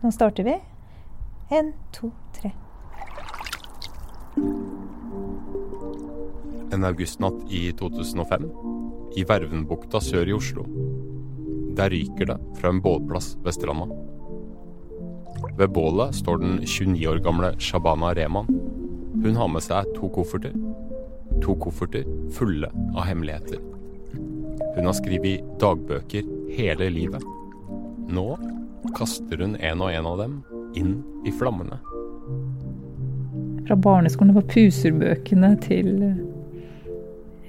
Nå starter vi. En, to, tre. En augustnatt i 2005, i Vervenbukta sør i Oslo. Der ryker det fra en bålplass ved stranda. Ved bålet står den 29 år gamle Shabana Rehman. Hun har med seg to kofferter. To kofferter fulle av hemmeligheter. Hun har skrevet dagbøker hele livet. Nå kaster hun en og en av dem inn i flammene. Fra barneskolen var puserbøkene til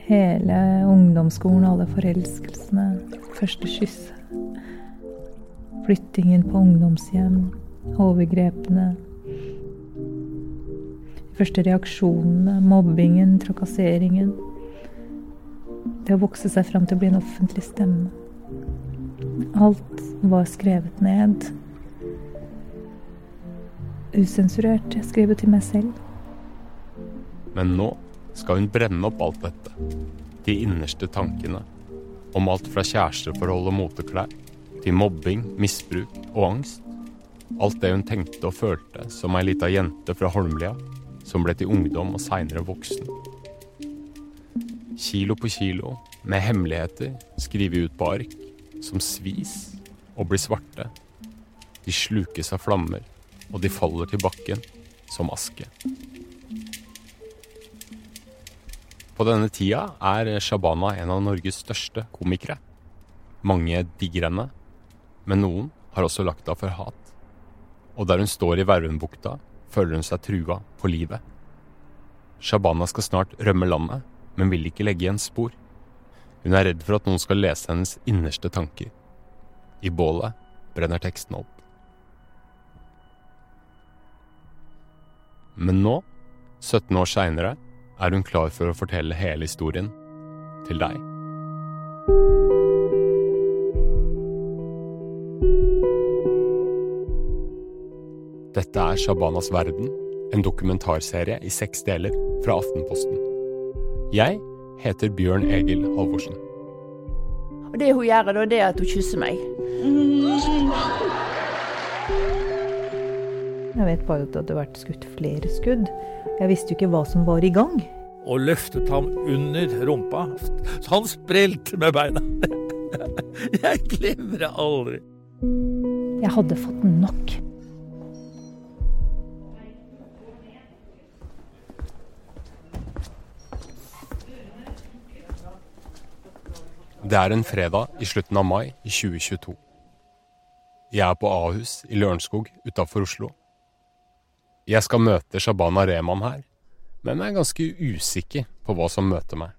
hele ungdomsskolen, alle forelskelsene, første kysset. Flyttingen på ungdomshjem, overgrepene. Første reaksjonene, mobbingen, trakasseringen. Det å vokse seg fram til å bli en offentlig stemme. Alt var skrevet ned. Usensurert. Jeg skrev til meg selv. Men nå skal hun brenne opp alt dette. De innerste tankene. Om alt fra kjæresteforhold og moteklær til mobbing, misbruk og angst. Alt det hun tenkte og følte som ei lita jente fra Holmlia, som ble til ungdom og seinere voksen. Kilo på kilo med hemmeligheter skrevet ut på ark, som svis og blir svarte. De slukes av flammer, og de faller til bakken som aske. På denne tida er Shabana en av Norges største komikere. Mange digger henne, men noen har også lagt av for hat. Og der hun står i Vervenbukta, føler hun seg trua på livet. Shabana skal snart rømme landet, men vil ikke legge igjen spor. Hun er redd for at noen skal lese hennes innerste tanker. I bålet brenner teksten opp. Men nå, 17 år seinere, er hun klar for å fortelle hele historien til deg. Dette er Shabanas verden, en dokumentarserie i seks deler fra Aftenposten. Jeg heter Bjørn Egil Halvorsen. Og det hun gjør da, det er at hun kysser meg. Jeg vet bare at det hadde vært skutt flere skudd. Jeg visste jo ikke hva som var i gang. Og løftet ham under rumpa. Så han sprelte med beina. Jeg glemmer det aldri. Jeg hadde fått nok. Det er en fredag i slutten av mai i 2022. Jeg er på Ahus i Lørenskog utafor Oslo. Jeg skal møte Shabana Rehman her, men jeg er ganske usikker på hva som møter meg.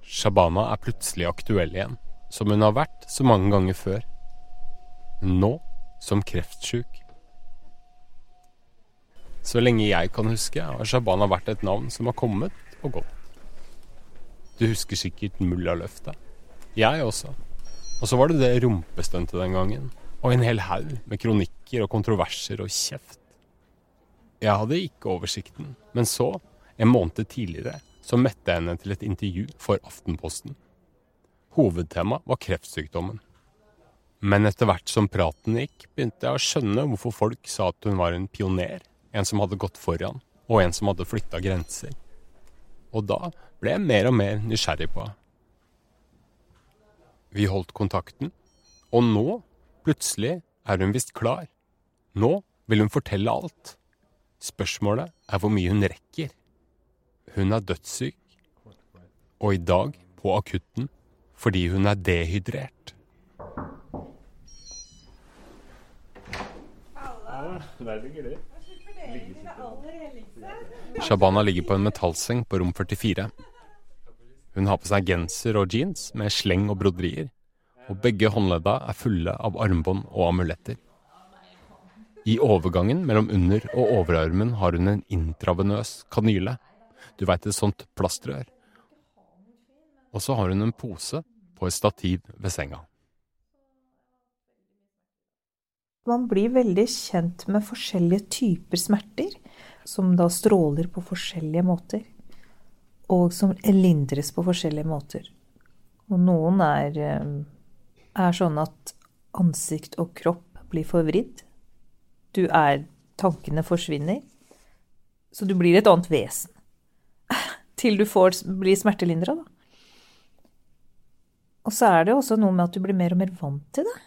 Shabana er plutselig aktuell igjen, som hun har vært så mange ganger før. Nå som kreftsjuk. Så lenge jeg kan huske, har Shabana vært et navn som har kommet og gått. Du husker sikkert Mullaløftet. Jeg også. Og så var det det rumpestuntet den gangen. Og en hel haug med kronikker og kontroverser og kjeft. Jeg hadde ikke oversikten, men så, en måned tidligere, så møtte jeg henne til et intervju for Aftenposten. Hovedtemaet var kreftsykdommen. Men etter hvert som praten gikk, begynte jeg å skjønne hvorfor folk sa at hun var en pioner, en som hadde gått foran, og en som hadde flytta grenser. Og da ble jeg mer og mer nysgjerrig på henne. Vi holdt kontakten, og nå, plutselig, er hun visst klar. Nå vil hun fortelle alt. Spørsmålet er hvor mye hun rekker. Hun er dødssyk, og i dag på akutten fordi hun er dehydrert. Shabana ligger på en metallseng på rom 44. Hun har på seg genser og jeans med sleng og broderier, og begge håndledda er fulle av armbånd og amuletter. I overgangen mellom under- og overarmen har hun en intravenøs kanyle. Du veit et sånt plastrør. Og så har hun en pose på et stativ ved senga. Man blir veldig kjent med forskjellige typer smerter, som da stråler på forskjellige måter. Og som lindres på forskjellige måter. Og noen er, er sånn at ansikt og kropp blir forvridd. Du er Tankene forsvinner. Så du blir et annet vesen. Til du får bli smertelindra, da. Og så er det også noe med at du blir mer og mer vant til det.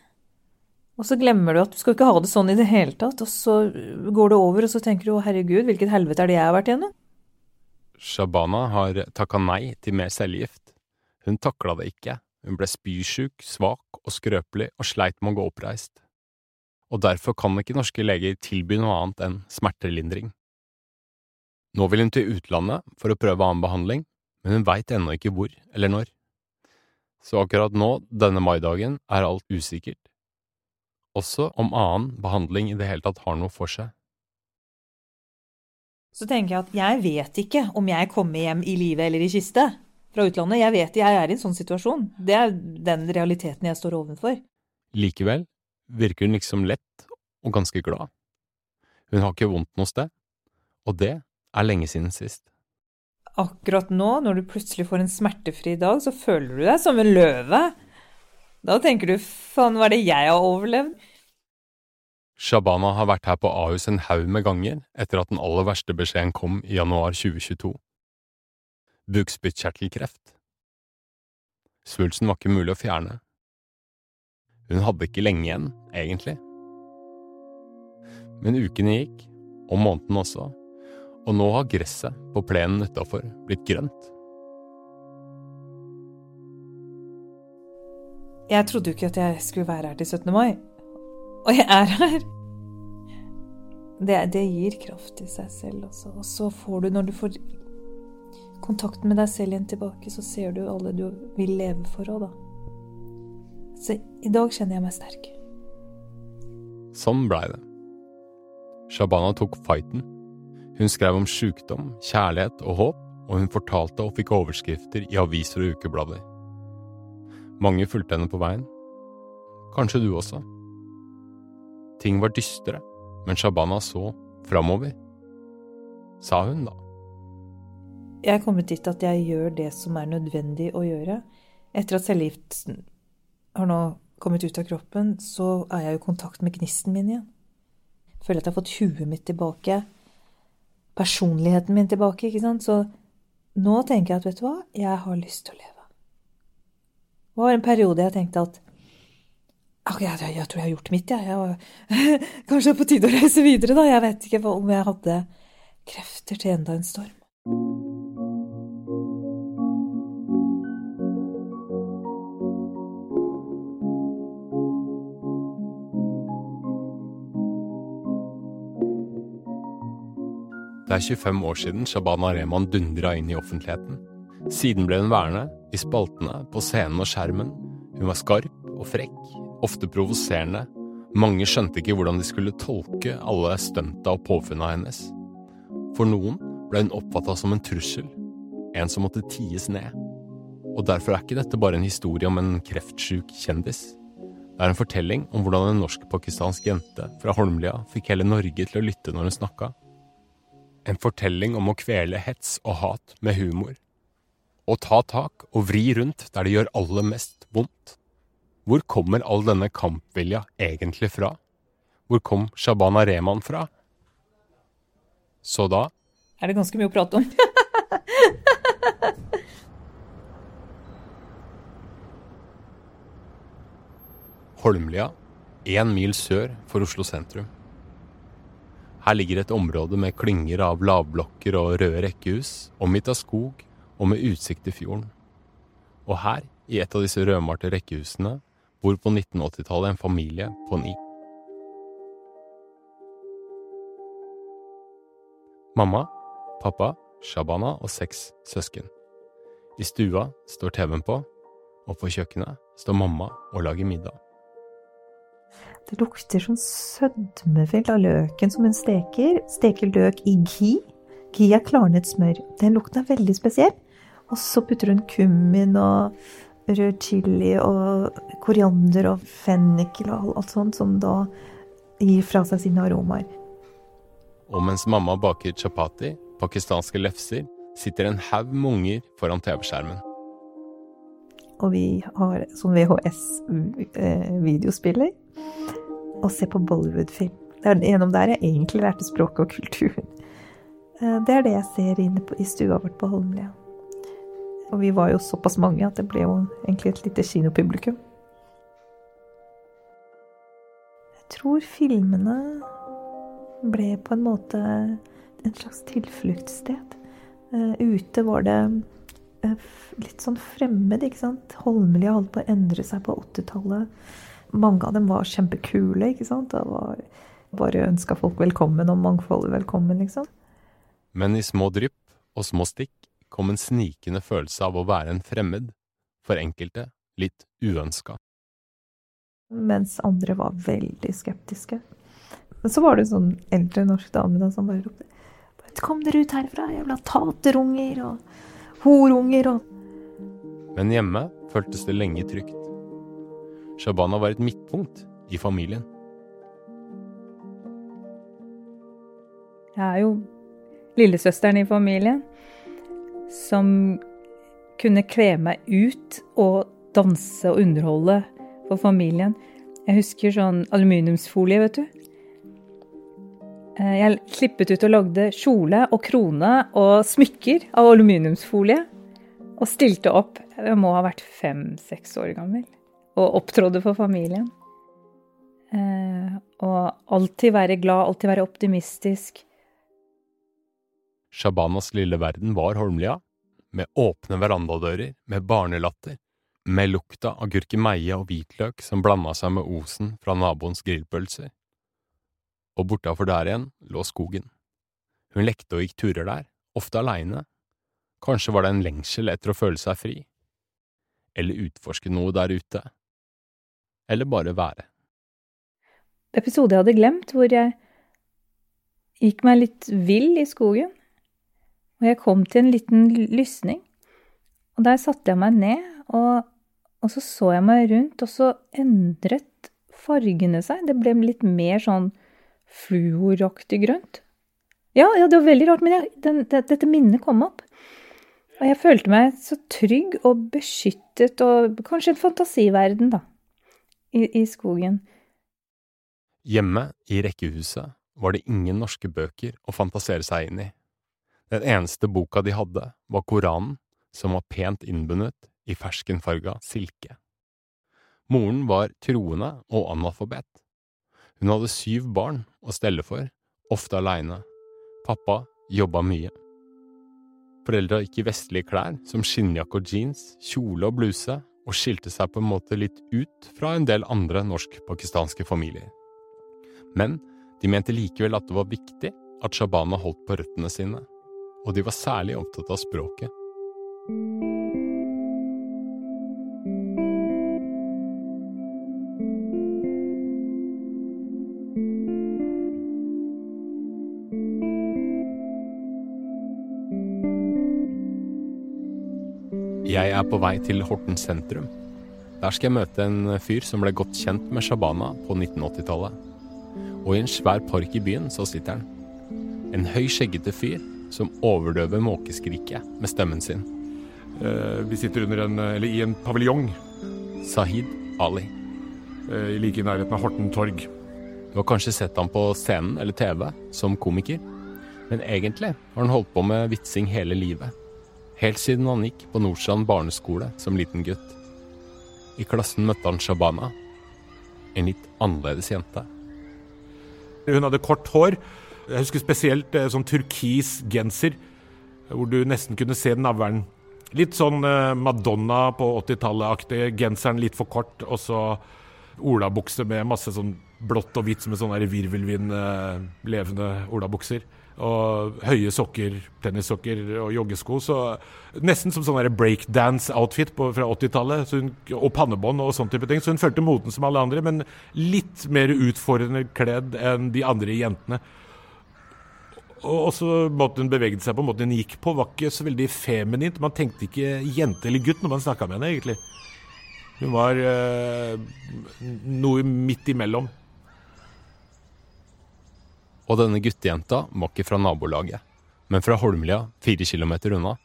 Og så glemmer du at du skal ikke ha det sånn i det hele tatt, og så går det over, og så tenker du å herregud, hvilket helvete er det jeg har vært igjennom? Shabana har takka nei til mer cellegift. Hun takla det ikke, hun ble spysjuk, svak og skrøpelig og sleit med å gå oppreist. Og derfor kan ikke norske leger tilby noe annet enn smertelindring. Nå vil hun til utlandet for å prøve annen behandling, men hun veit ennå ikke hvor eller når. Så akkurat nå, denne maidagen, er alt usikkert. Også om annen behandling i det hele tatt har noe for seg. Så tenker jeg at jeg vet ikke om jeg kommer hjem i live eller i kiste fra utlandet. Jeg vet jeg er i en sånn situasjon. Det er den realiteten jeg står overfor. Likevel virker hun liksom lett og ganske glad. Hun har ikke vondt noe sted, og det er lenge siden sist akkurat nå, når du plutselig får en smertefri dag, så føler du deg som en løve. Da tenker du faen, hva er det jeg har overlevd? Shabana har vært her på Ahus en haug med ganger etter at den aller verste beskjeden kom i januar 2022. Bukspyttkjertelkreft. Svulsten var ikke mulig å fjerne. Hun hadde ikke lenge igjen, egentlig. Men ukene gikk, og måneden også, og nå har gresset på plenen utafor blitt grønt. Jeg trodde jo ikke at jeg skulle være her til 17. mai. Og jeg er her. Det, det gir kraft i seg selv også. Og så får du, når du får kontakten med deg selv igjen tilbake, så ser du alle du vil leve for òg, da. Så i dag kjenner jeg meg sterk. Sånn blei det. Shabana tok fighten hun skrev om sykdom, kjærlighet og håp, og hun fortalte og fikk overskrifter i aviser og ukeblader. Mange fulgte henne på veien. Kanskje du også. Ting var dystre, men Shabana så framover. Sa hun, da. Jeg er kommet dit at jeg gjør det som er nødvendig å gjøre. Etter at cellegiften har nå kommet ut av kroppen, så er jeg i kontakt med gnisten min igjen. Føler at jeg har fått huet mitt tilbake personligheten min tilbake, ikke sant. Så nå tenker jeg at vet du hva, jeg har lyst til å leve. Det var en periode jeg tenkte at ok, jeg, jeg tror jeg har gjort mitt, jeg. jeg kanskje det er på tide å reise videre, da. Jeg vet ikke om jeg hadde krefter til enda en storm. Det er 25 år siden Shabana Rehman dundra inn i offentligheten. Siden ble hun værende, i spaltene, på scenen og skjermen. Hun var skarp og frekk, ofte provoserende. Mange skjønte ikke hvordan de skulle tolke alle stunta og påfunna hennes. For noen ble hun oppfatta som en trussel, en som måtte ties ned. Og derfor er ikke dette bare en historie om en kreftsjuk kjendis. Det er en fortelling om hvordan en norsk-pakistansk jente fra Holmlia fikk hele Norge til å lytte når hun snakka. En fortelling om å kvele hets og hat med humor. Å ta tak og vri rundt der det gjør aller mest vondt. Hvor kommer all denne kampvilja egentlig fra? Hvor kom Shabana Rehman fra? Så da Er det ganske mye å prate om? Holmlia, én mil sør for Oslo sentrum. Her ligger et område med klynger av lavblokker og røde rekkehus, omgitt av skog og med utsikt til fjorden. Og her, i et av disse rødmalte rekkehusene, bor på 1980-tallet en familie på ni. Mamma, pappa, Shabana og seks søsken. I stua står TV-en på, og på kjøkkenet står mamma og lager middag. Det lukter sånn sødmefullt av løken som hun steker. Steker løk i ghee. Ghee er klarnet smør. Den lukten er veldig spesiell. Og så putter hun kummin og rød chili og koriander og fennikel og alt sånt, som da gir fra seg sine aromaer. Og mens mamma baker chapati, pakistanske lefser, sitter en haug med unger foran TV-skjermen. Og vi har sånn VHS-videospiller. Eh, og ser på Bollywood-film. Det er gjennom der jeg egentlig lærte språket og kulturen. Eh, det er det jeg ser inne på, i stua vårt på Holmlia. Og vi var jo såpass mange at det ble jo egentlig et lite kinopublikum. Jeg tror filmene ble på en måte en slags tilfluktssted. Uh, ute var det uh, litt sånn fremmed, ikke sant. Holmlia holdt på å endre seg på 80-tallet. Mange av dem var kjempekule, ikke sant. Det var, bare ønska folk velkommen og mangfoldet velkommen, liksom. Men i små drypp og små stikk kom en snikende følelse av å være en fremmed, for enkelte litt uønska. Mens andre var veldig skeptiske. Men så var det en sånn eldre norsk dame da, som bare ropte Kom dere ut herfra, jævla taterunger og horunger og Men hjemme føltes det lenge trygt. Shabana var et midtpunkt i familien. Jeg er jo lillesøsteren i familien som kunne kle meg ut og danse og underholde for familien. Jeg husker sånn aluminiumsfolie, vet du. Eh, jeg klippet ut og lagde kjole og krone og smykker av aluminiumsfolie. Og stilte opp. Jeg må ha vært fem-seks år gammel. Og opptrådde for familien. Eh, og alltid være glad, alltid være optimistisk. Shabanas lille verden var Holmlia, med åpne verandadører, med barnelatter, med lukta av gurkemeie og hvitløk som blanda seg med osen fra naboens grillpølser. Og bortafor der igjen lå skogen. Hun lekte og gikk turer der, ofte aleine. Kanskje var det en lengsel etter å føle seg fri. Eller utforske noe der ute. Eller bare være. Episode jeg hadde glemt, hvor jeg gikk meg litt vill i skogen. Og jeg kom til en liten lysning. Og der satte jeg meg ned, og, og, så så jeg meg rundt, og så endret fargene seg. Det ble litt mer sånn fluoraktig grønt. Ja, ja, det var veldig rart, men jeg, den, det, dette minnet kom opp. Og jeg følte meg så trygg og beskyttet, og kanskje en fantasiverden, da, i, i skogen. Hjemme i rekkehuset var det ingen norske bøker å fantasere seg inn i. Den eneste boka de hadde, var Koranen, som var pent innbundet i ferskenfarga silke. Moren var troende og analfabet. Hun hadde syv barn å stelle for, ofte aleine. Pappa jobba mye. Foreldra gikk i vestlige klær, som skinnjakke og jeans, kjole og bluse, og skilte seg på en måte litt ut fra en del andre norsk-pakistanske familier. Men de mente likevel at det var viktig at Shabana holdt på røttene sine og de var særlig opptatt av språket. Jeg er på vei til Horten sentrum. Der skal jeg møte en fyr som ble godt kjent med Shabana på 1980-tallet. Og i en svær park i byen så sitter han. En høy, skjeggete fyr som overdøver måkeskriket med stemmen sin. Eh, vi sitter en, i en paviljong. Sahid Ali. Eh, like i nærheten av Horten torg. Du har kanskje sett ham på scenen eller TV som komiker, men egentlig har han holdt på med vitsing hele livet. Helt siden han gikk på Nordstrand barneskole som liten gutt. I klassen møtte han Shabana, en litt annerledes jente. Hun hadde kort hår jeg husker spesielt eh, sånn turkis genser, hvor du nesten kunne se navlen. Litt sånn eh, Madonna på 80-tallet-aktig. Genseren litt for kort, og så olabukse med masse sånn blått og hvitt en sånn virvelvind-levende eh, olabukser. Og høye sokker, tennissokker og joggesko. Så nesten som sånn breakdance-outfit fra 80-tallet. Og pannebånd og sånn type ting. Så hun følte moten som alle andre, men litt mer utfordrende kledd enn de andre jentene. Og også måten hun beveget seg på, måten hun gikk på, var ikke så veldig feminint. Man tenkte ikke jente eller gutt når man snakka med henne, egentlig. Hun var øh, noe midt imellom. Og denne guttejenta var ikke fra nabolaget, men fra Holmlia, fire kilometer unna.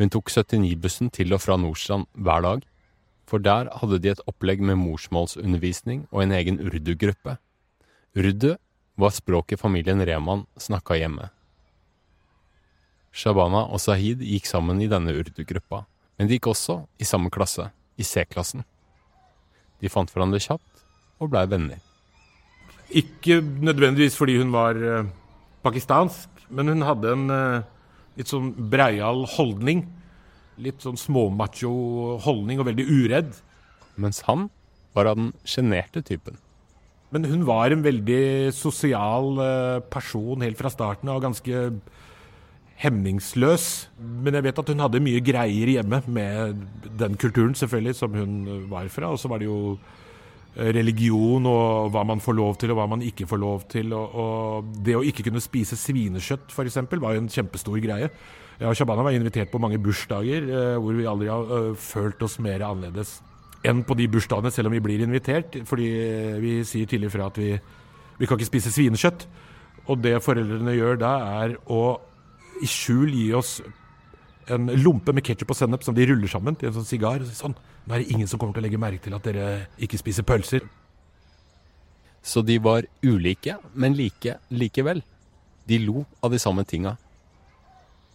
Hun tok 79-bussen til og fra Nordstrand hver dag, for der hadde de et opplegg med morsmålsundervisning og en egen urdu-gruppe. Urdu var språket familien Rehman snakka hjemme. Shabana og Sahid gikk sammen i denne urdu-gruppa, men de gikk også i samme klasse, i C-klassen. De fant hverandre kjapt og blei venner. Ikke nødvendigvis fordi hun var eh, pakistansk, men hun hadde en eh, litt sånn breial holdning. Litt sånn småmacho holdning og veldig uredd. Mens han var av den sjenerte typen. Men hun var en veldig sosial eh, person helt fra starten av, ganske hemningsløs. Men jeg vet at hun hadde mye greier hjemme med den kulturen, selvfølgelig, som hun var fra. Og så var det jo eh, religion og hva man får lov til og hva man ikke får lov til. Og, og det å ikke kunne spise svinekjøtt f.eks. var jo en kjempestor greie. Jeg og Shabana var invitert på mange bursdager eh, hvor vi aldri har følt oss mer annerledes enn på de bursdagene, selv om vi blir invitert. Fordi vi sier tidlig fra at vi, vi kan ikke spise svinekjøtt. Og det foreldrene gjør da, er å i skjul gi oss en lompe med ketsjup og sennep som de ruller sammen til en sånn sigar. Sånn. Nå er det ingen som kommer til å legge merke til at dere ikke spiser pølser. Så de var ulike, men like likevel. De lo av de samme tinga.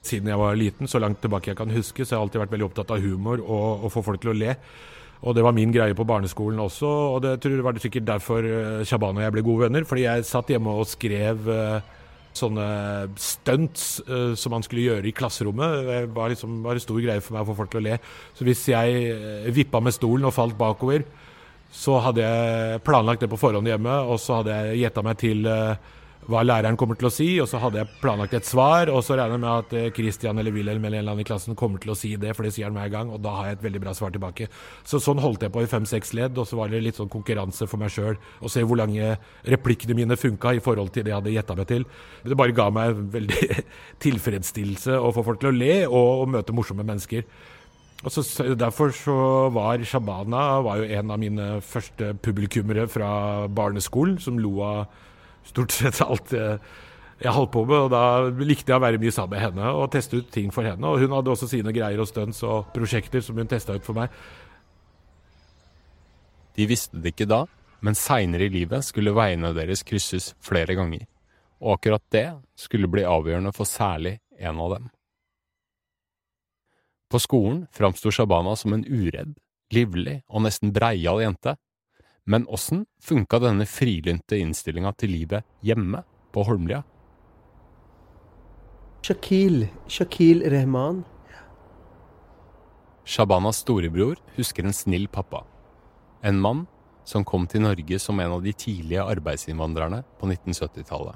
Siden jeg var liten, så langt tilbake jeg kan huske, så har jeg alltid vært veldig opptatt av humor og å få folk til å le. Og det var min greie på barneskolen også, og det tror jeg var det sikkert derfor eh, Shaban og jeg ble gode venner. Fordi jeg satt hjemme og skrev uh, sånne stunts uh, som man skulle gjøre i klasserommet. Det var, liksom, var en stor greie for meg å få folk til å le. Så hvis jeg vippa med stolen og falt bakover, så hadde jeg planlagt det på forhånd hjemme, og så hadde jeg gjetta meg til uh, hva læreren kommer til å si, og så hadde jeg planlagt et svar, og så regner jeg med at eh, Christian eller Wilhelm eller en eller annen i klassen kommer til å si det, for det sier han hver gang, og da har jeg et veldig bra svar tilbake. Så sånn holdt jeg på i fem-seks ledd, og så var det litt sånn konkurranse for meg sjøl å se hvor lange replikkene mine funka i forhold til det jeg hadde gjetta meg til. Det bare ga meg veldig tilfredsstillelse å få folk til å le og, å møte morsomme mennesker. Og så, Derfor så var Shabana var jo en av mine første publikummere fra barneskolen, som lo av stort sett alt jeg holdt på med. Og da likte jeg å være mye sammen med henne og teste ut ting for henne. Og hun hadde også sine greier og stunts og prosjekter som hun testa ut for meg. De visste det ikke da, men seinere i livet skulle veiene deres krysses flere ganger. Og akkurat det skulle bli avgjørende for særlig en av dem. På skolen framsto Shabana som en uredd, livlig og nesten breial jente men åssen funka denne frilynte innstillinga til livet hjemme på Holmlia? Shakil, Shakil Rehman. Shabanas storebror husker en snill pappa. En mann som kom til Norge som en av de tidlige arbeidsinnvandrerne på 1970-tallet.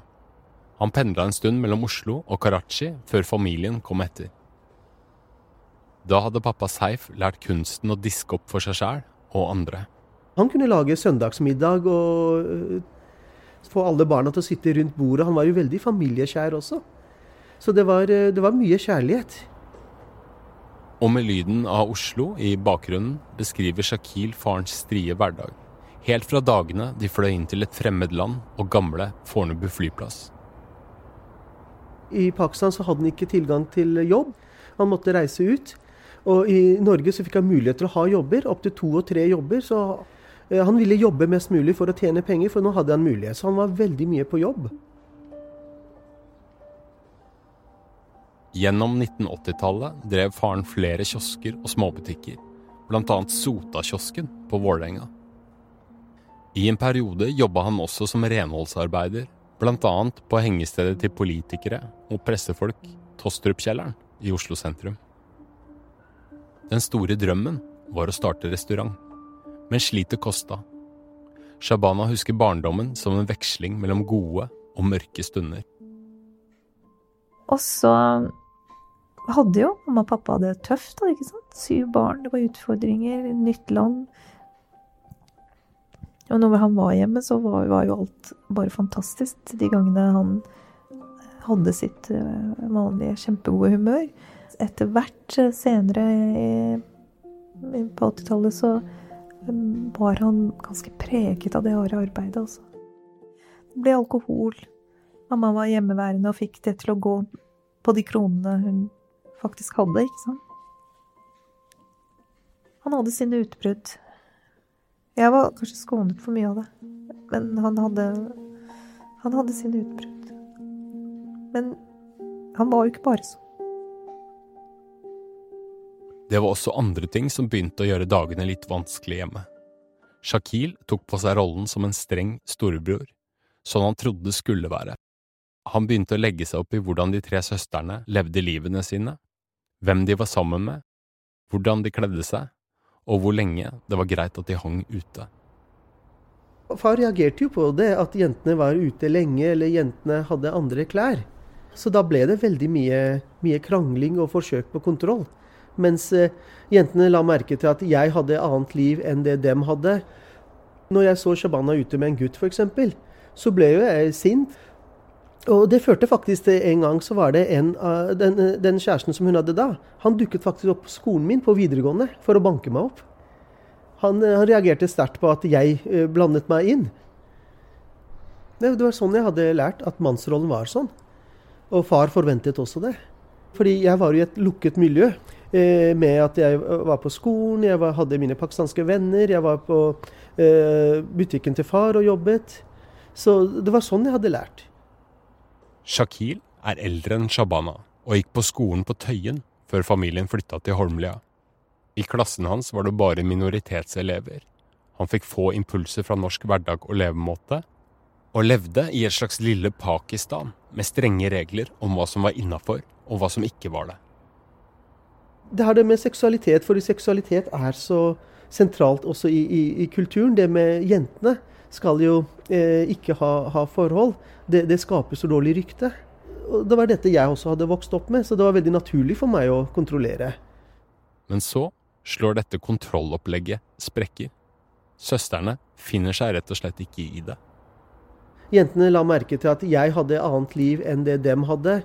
Han pendla en stund mellom Oslo og Karachi før familien kom etter. Da hadde pappa Seif lært kunsten å diske opp for seg sjæl og andre. Han kunne lage søndagsmiddag og øh, få alle barna til å sitte rundt bordet. Han var jo veldig familieskjær også. Så det var, øh, det var mye kjærlighet. Og med lyden av Oslo i bakgrunnen beskriver Shakil farens strie hverdag. Helt fra dagene de fløy inn til et fremmed land og gamle Fornebu flyplass. I Pakistan så hadde han ikke tilgang til jobb. Han måtte reise ut. Og i Norge så fikk han mulighet til å ha jobber, opptil to og tre jobber. Så Eh, han ville jobbe mest mulig for å tjene penger, for nå hadde han mulighet. Så han var veldig mye på jobb. Gjennom 1980-tallet drev faren flere kiosker og småbutikker, bl.a. Sotakiosken på Vålerenga. I en periode jobba han også som renholdsarbeider, bl.a. på hengestedet til politikere og pressefolk, Tostrup-kjelleren i Oslo sentrum. Den store drømmen var å starte restaurant men slitet kosta. Shabana husker barndommen som en veksling mellom gode og mørke stunder. Og så hadde jo mamma og pappa det tøft, da, ikke sant? Syv barn, det var utfordringer, nytt land. Og når han var hjemme, så var, var jo alt bare fantastisk. De gangene han hadde sitt eh, vanlige kjempegode humør. Etter hvert eh, senere på 80-tallet så var han ganske preget av det harde arbeidet, altså. Det ble alkohol. Mamma var hjemmeværende og fikk det til å gå på de kronene hun faktisk hadde, ikke sant. Han hadde sine utbrudd. Jeg var kanskje skånet for mye av det, men han hadde Han hadde sine utbrudd. Men han var jo ikke bare sånn. Det var også andre ting som begynte å gjøre dagene litt vanskelig hjemme. Shakil tok på seg rollen som en streng storebror, sånn han trodde det skulle være. Han begynte å legge seg opp i hvordan de tre søstrene levde livene sine, hvem de var sammen med, hvordan de kledde seg, og hvor lenge det var greit at de hang ute. Far reagerte jo på det, at jentene var ute lenge, eller jentene hadde andre klær. Så da ble det veldig mye, mye krangling og forsøk på kontroll. Mens eh, jentene la merke til at jeg hadde annet liv enn det dem hadde. Når jeg så Shabana ute med en gutt, f.eks., så ble jo jeg sint. Og det førte faktisk til en gang så var det en av den, den, kjæresten som hun hadde da, han dukket faktisk opp på skolen min på videregående for å banke meg opp. Han, han reagerte sterkt på at jeg blandet meg inn. Det, det var sånn jeg hadde lært at mannsrollen var sånn. Og far forventet også det. Fordi jeg var i et lukket miljø. Eh, med at jeg var på skolen, jeg var, hadde mine pakistanske venner, jeg var på eh, butikken til far og jobbet. Så det var sånn jeg hadde lært. Shakil er eldre enn Shabana og gikk på skolen på Tøyen før familien flytta til Holmlia. I klassen hans var det bare minoritetselever. Han fikk få impulser fra norsk hverdag og levemåte, og levde i et slags lille Pakistan med strenge regler om hva som var innafor og hva som ikke var det. Det har det med seksualitet, fordi seksualitet er så sentralt også i, i, i kulturen. Det med jentene skal jo eh, ikke ha, ha forhold. Det, det, skaper så dårlig rykte. Og det var dette jeg også hadde vokst opp med, så det var veldig naturlig for meg å kontrollere. Men så slår dette kontrollopplegget sprekker. Søstrene finner seg rett og slett ikke i det. Jentene la merke til at jeg hadde annet liv enn det dem hadde.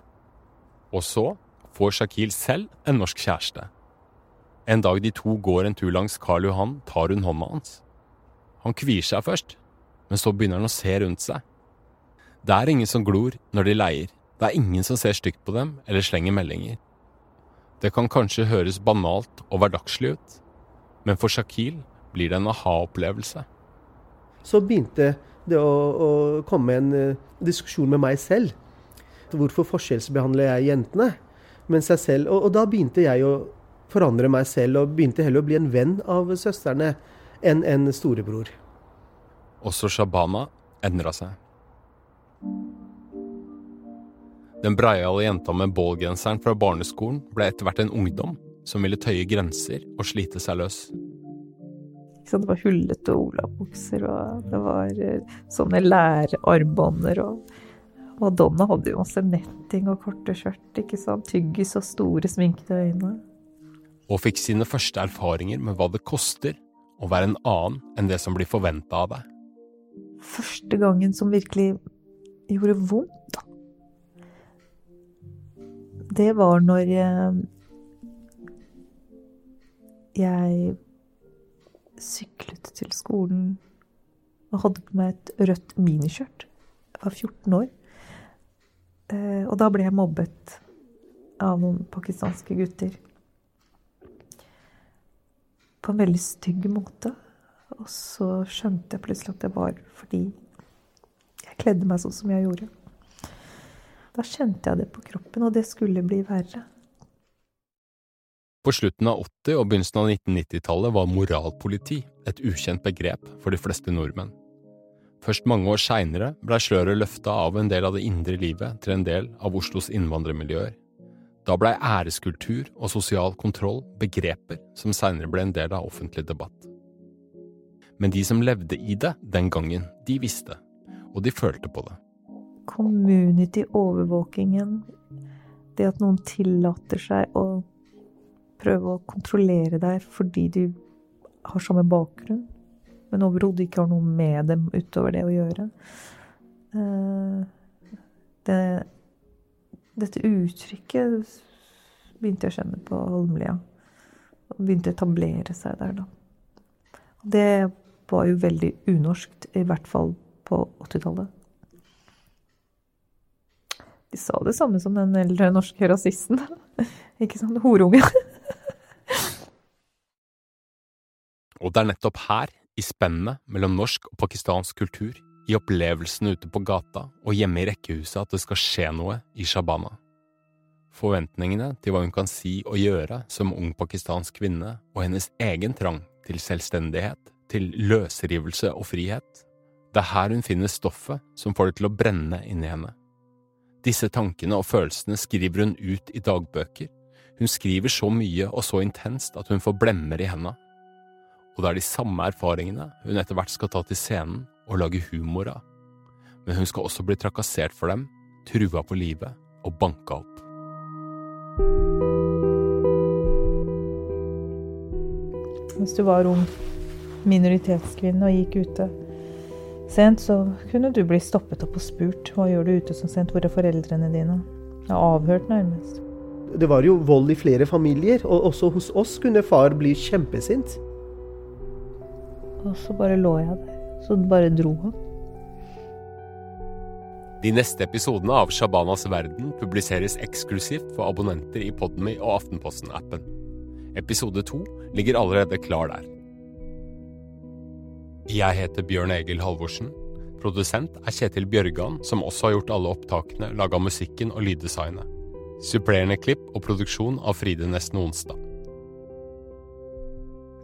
Og så får Shakil selv en norsk kjæreste. En dag de to går en tur langs Karl Johan, tar hun hånda hans. Han kvier seg først, men så begynner han å se rundt seg. Det er ingen som glor når de leier, det er ingen som ser stygt på dem eller slenger meldinger. Det kan kanskje høres banalt og hverdagslig ut, men for Shakil blir det en aha-opplevelse. Så begynte det å, å komme en uh, diskusjon med meg selv. Hvorfor forskjellsbehandler jeg jentene? Men seg selv. Og, og, da begynte jeg å forandre meg selv, og begynte heller å bli en venn av søstrene enn en storebror. Også Shabana endra seg. Den breiale jenta med bålgenseren fra barneskolen ble etter hvert en ungdom som ville tøye grenser og slite seg løs. Det var hullete olabukser, og det var eh, sånne lærarmbånder. Og Madonna hadde jo masse netting og korte skjørt, ikke sant. Tyggis og store sminkede øyne. Og fikk sine første erfaringer med hva det koster å være en annen enn det som blir forventa av deg første gangen som virkelig gjorde vondt, da. Det var når jeg, jeg syklet til skolen og hadde på meg et rødt miniskjørt. Jeg var 14 år. Eh, og da ble jeg mobbet av noen pakistanske gutter. På en veldig stygg måte. Og så skjønte jeg plutselig at det var fordi jeg kledde meg sånn som jeg gjorde. Da kjente jeg det på kroppen, og det skulle bli verre. På slutten av 80- og begynnelsen av 1990-tallet var moralpoliti et ukjent begrep for de fleste nordmenn. Først mange år seinere blei sløret løfta av en del av det indre livet til en del av Oslos innvandrermiljøer. Da blei æreskultur og sosial kontroll begreper som seinere ble en del av offentlig debatt. Men de som levde i det den gangen, de visste, og de følte på det. Community-overvåkingen, det at noen tillater seg å prøve å kontrollere deg fordi du har samme bakgrunn, men overhodet ikke har noe med dem utover det å gjøre. Eh, det, dette uttrykket begynte jeg å kjenne på Holmlia. Og begynte å etablere seg der, da. Det var jo veldig unorskt, i hvert fall på 80-tallet. De sa det samme som den eldre norske rasisten. Ikke sant? Horunge. og det er nettopp her, i spennet mellom norsk og pakistansk kultur, i opplevelsene ute på gata og hjemme i rekkehuset at det skal skje noe i Shabana. Forventningene til hva hun kan si og gjøre som ung pakistansk kvinne, og hennes egen trang til selvstendighet, til løsrivelse og frihet, det er her hun finner stoffet som får det til å brenne inni henne. Disse tankene og følelsene skriver hun ut i dagbøker. Hun skriver så mye og så intenst at hun får blemmer i henda. Og det er de samme erfaringene hun etter hvert skal ta til scenen og lage humor av. Men hun skal også bli trakassert for dem, trua på livet og banka opp. Hvis du var ung minoritetskvinne og gikk ute sent, så kunne du bli stoppet opp og spurt hva gjør du ute så sent, hvor er foreldrene dine? Ja, avhørt, nærmest. Det var jo vold i flere familier, og også hos oss kunne far bli kjempesint. Og så bare lå jeg der. Så bare dro han. De neste episodene av Shabanas verden publiseres eksklusivt for abonnenter i Podme og Aftenposten-appen. Episode to ligger allerede klar der. Jeg heter Bjørn Egil Halvorsen. Produsent er Kjetil Bjørgan, som også har gjort alle opptakene, laga musikken og lyddesignet. Supplerende klipp og produksjon av Fride Nesten Onsdag.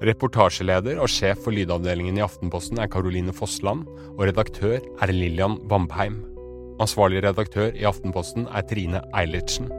Reportasjeleder og sjef for lydavdelingen i Aftenposten er Caroline Fossland, og redaktør er Lillian Vambheim. Ansvarlig redaktør i Aftenposten er Trine Eilertsen.